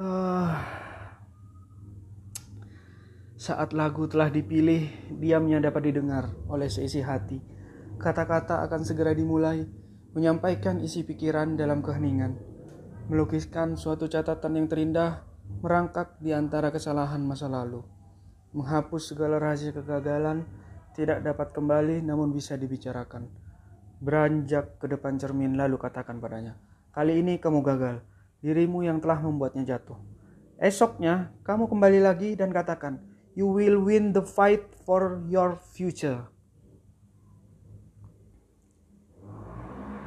Ah. saat lagu telah dipilih, diamnya dapat didengar oleh seisi hati. Kata-kata akan segera dimulai, menyampaikan isi pikiran dalam keheningan, melukiskan suatu catatan yang terindah, merangkak di antara kesalahan masa lalu, menghapus segala rahasia kegagalan, tidak dapat kembali namun bisa dibicarakan. Beranjak ke depan cermin lalu katakan padanya, kali ini kamu gagal, dirimu yang telah membuatnya jatuh. Esoknya, kamu kembali lagi dan katakan, you will win the fight for your future.